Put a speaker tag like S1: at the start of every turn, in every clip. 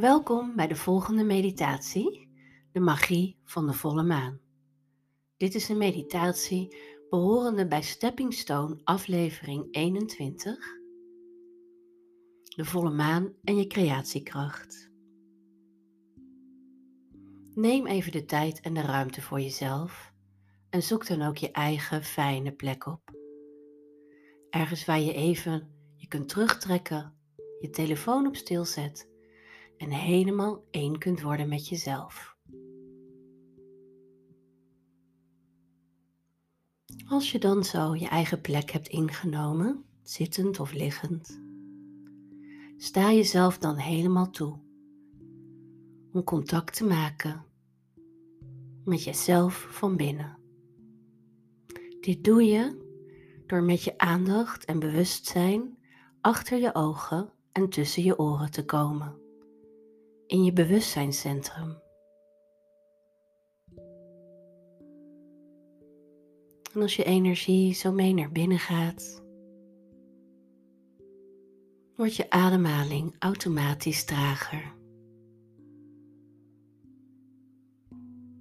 S1: Welkom bij de volgende meditatie, de magie van de volle maan. Dit is een meditatie behorende bij Stepping Stone aflevering 21, de volle maan en je creatiekracht. Neem even de tijd en de ruimte voor jezelf en zoek dan ook je eigen fijne plek op. Ergens waar je even je kunt terugtrekken, je telefoon op stil zet en helemaal één kunt worden met jezelf. Als je dan zo je eigen plek hebt ingenomen, zittend of liggend, sta jezelf dan helemaal toe om contact te maken met jezelf van binnen. Dit doe je door met je aandacht en bewustzijn achter je ogen en tussen je oren te komen in je bewustzijnscentrum. En als je energie zo mee naar binnen gaat, wordt je ademhaling automatisch trager.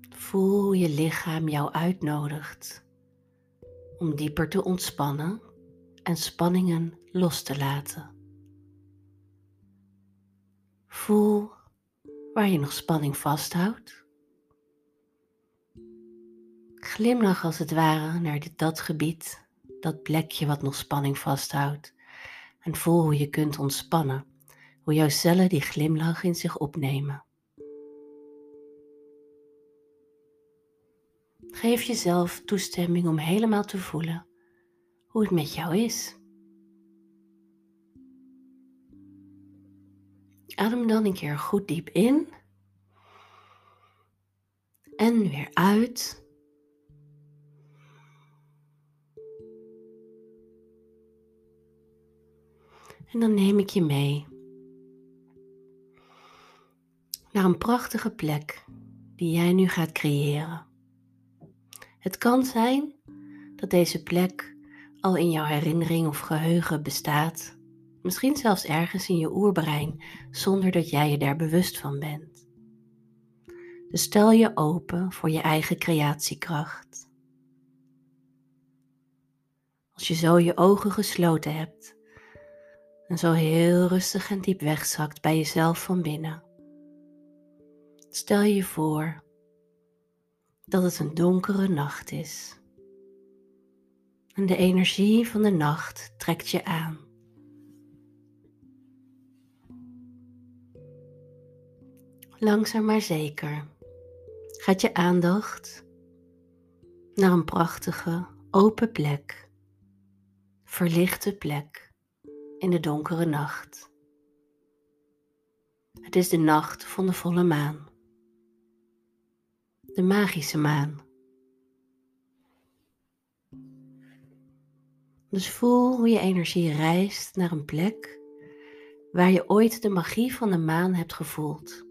S1: Voel hoe je lichaam jou uitnodigt om dieper te ontspannen en spanningen los te laten. Voel waar je nog spanning vasthoudt. Glimlach als het ware naar dat gebied, dat plekje wat nog spanning vasthoudt. En voel hoe je kunt ontspannen, hoe jouw cellen die glimlach in zich opnemen. Geef jezelf toestemming om helemaal te voelen hoe het met jou is. Adem dan een keer goed diep in. En weer uit. En dan neem ik je mee naar een prachtige plek die jij nu gaat creëren. Het kan zijn dat deze plek al in jouw herinnering of geheugen bestaat Misschien zelfs ergens in je oerbrein zonder dat jij je daar bewust van bent. Dus stel je open voor je eigen creatiekracht. Als je zo je ogen gesloten hebt en zo heel rustig en diep wegzakt bij jezelf van binnen, stel je voor dat het een donkere nacht is. En de energie van de nacht trekt je aan. Langzaam maar zeker gaat je aandacht naar een prachtige open plek, verlichte plek in de donkere nacht. Het is de nacht van de volle maan, de magische maan. Dus voel hoe je energie reist naar een plek waar je ooit de magie van de maan hebt gevoeld.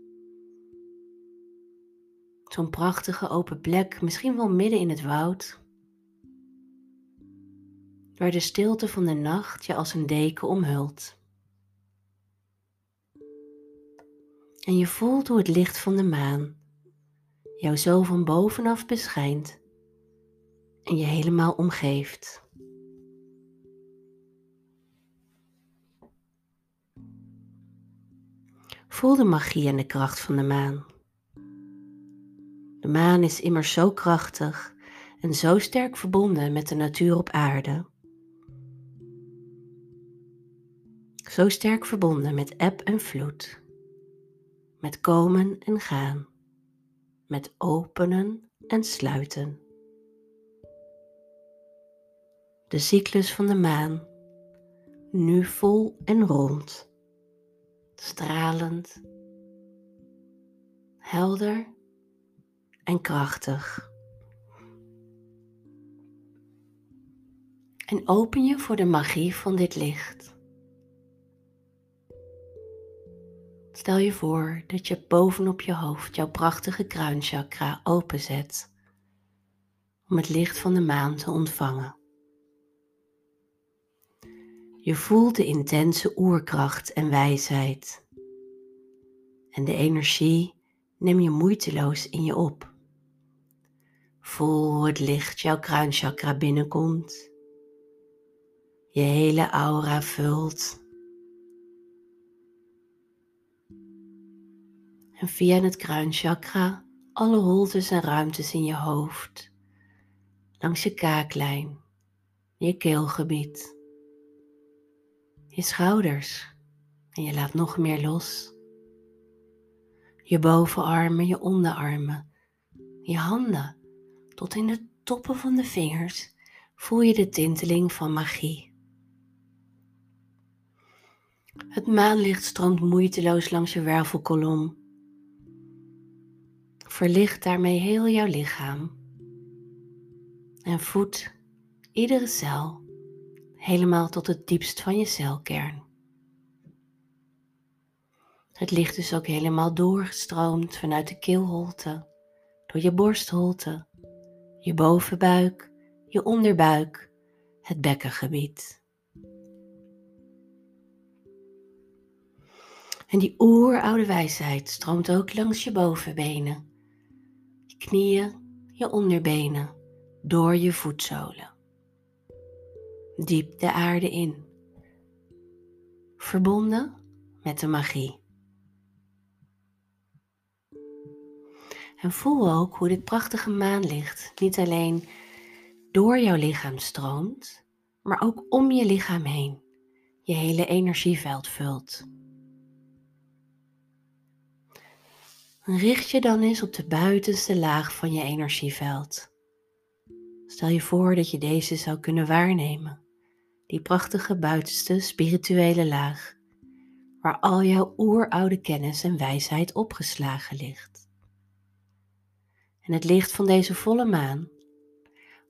S1: Zo'n prachtige open plek, misschien wel midden in het woud, waar de stilte van de nacht je als een deken omhult. En je voelt hoe het licht van de maan jou zo van bovenaf beschijnt en je helemaal omgeeft. Voel de magie en de kracht van de maan. De maan is immers zo krachtig en zo sterk verbonden met de natuur op aarde. Zo sterk verbonden met eb en vloed, met komen en gaan, met openen en sluiten. De cyclus van de maan, nu vol en rond, stralend, helder en krachtig. En open je voor de magie van dit licht. Stel je voor dat je bovenop je hoofd jouw prachtige kruinchakra openzet om het licht van de maan te ontvangen. Je voelt de intense oerkracht en wijsheid En de energie neem je moeiteloos in je op. Voel hoe het licht jouw kruinchakra binnenkomt. Je hele aura vult. En via het kruinchakra alle holtes en ruimtes in je hoofd, langs je kaaklijn, je keelgebied, je schouders en je laat nog meer los. Je bovenarmen, je onderarmen, je handen tot in de toppen van de vingers voel je de tinteling van magie. Het maanlicht stroomt moeiteloos langs je wervelkolom. Verlicht daarmee heel jouw lichaam en voedt iedere cel helemaal tot het diepst van je celkern. Het licht is ook helemaal doorgestroomd vanuit de keelholte, door je borstholte, je bovenbuik, je onderbuik, het bekkengebied. En die oeroude wijsheid stroomt ook langs je bovenbenen, je knieën, je onderbenen, door je voetzolen. Diep de aarde in, verbonden met de magie. En voel ook hoe dit prachtige maanlicht niet alleen door jouw lichaam stroomt, maar ook om je lichaam heen je hele energieveld vult. Richt je dan eens op de buitenste laag van je energieveld. Stel je voor dat je deze zou kunnen waarnemen, die prachtige buitenste spirituele laag, waar al jouw oeroude kennis en wijsheid opgeslagen ligt. En het licht van deze volle maan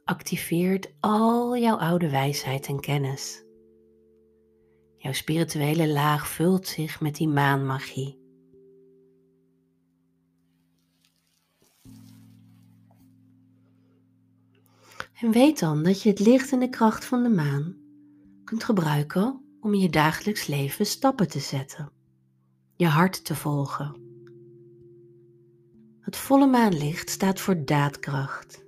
S1: activeert al jouw oude wijsheid en kennis. Jouw spirituele laag vult zich met die maanmagie. En weet dan dat je het licht en de kracht van de maan kunt gebruiken om in je dagelijks leven stappen te zetten, je hart te volgen het volle maanlicht staat voor daadkracht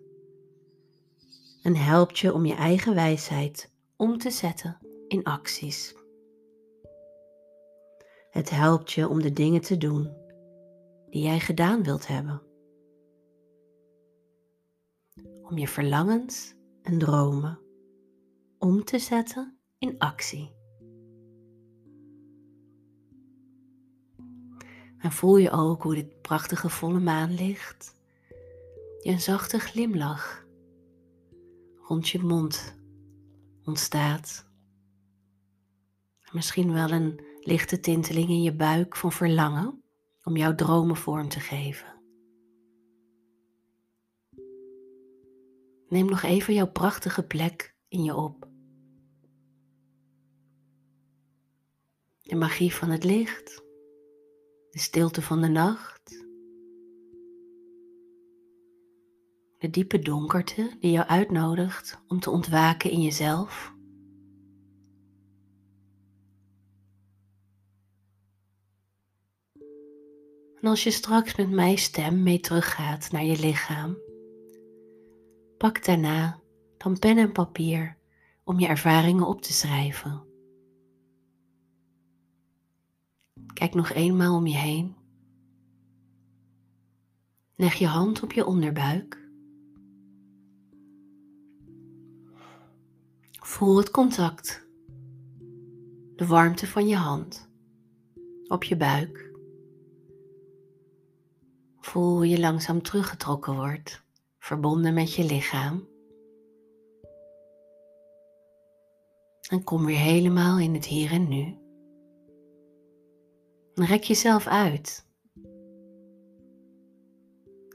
S1: en helpt je om je eigen wijsheid om te zetten in acties. Het helpt je om de dingen te doen die jij gedaan wilt hebben. Om je verlangens en dromen om te zetten in actie. En voel je ook hoe dit prachtige volle maanlicht je een zachte glimlach rond je mond ontstaat. Misschien wel een lichte tinteling in je buik van verlangen om jouw dromen vorm te geven. Neem nog even jouw prachtige plek in je op. De magie van het licht de stilte van de nacht, de diepe donkerte die jou uitnodigt om te ontwaken in jezelf. En als je straks met mijn stem mee teruggaat naar je lichaam, pak daarna dan pen en papier om je ervaringen op te schrijven. Kijk nog eenmaal om je heen. Leg je hand op je onderbuik. Voel het contact, de warmte van je hand op je buik. Voel hoe je langzaam teruggetrokken wordt, verbonden met je lichaam. En kom weer helemaal in het hier en nu. Rek jezelf uit.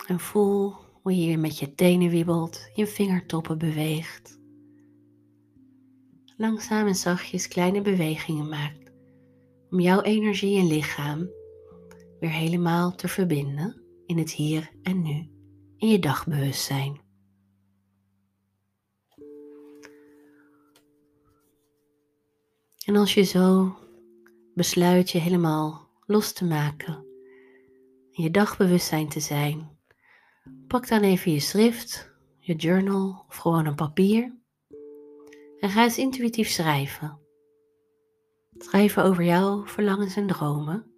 S1: En voel hoe je met je tenen wiebelt, je vingertoppen beweegt. Langzaam en zachtjes kleine bewegingen maakt om jouw energie en lichaam weer helemaal te verbinden in het hier en nu, in je dagbewustzijn. En als je zo besluit je helemaal los te maken je dagbewustzijn te zijn. Pak dan even je schrift, je journal of gewoon een papier en ga eens intuïtief schrijven. Schrijven over jouw verlangens en dromen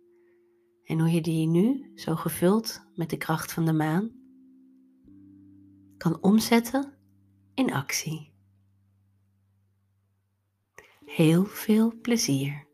S1: en hoe je die nu, zo gevuld met de kracht van de maan, kan omzetten in actie. Heel veel plezier.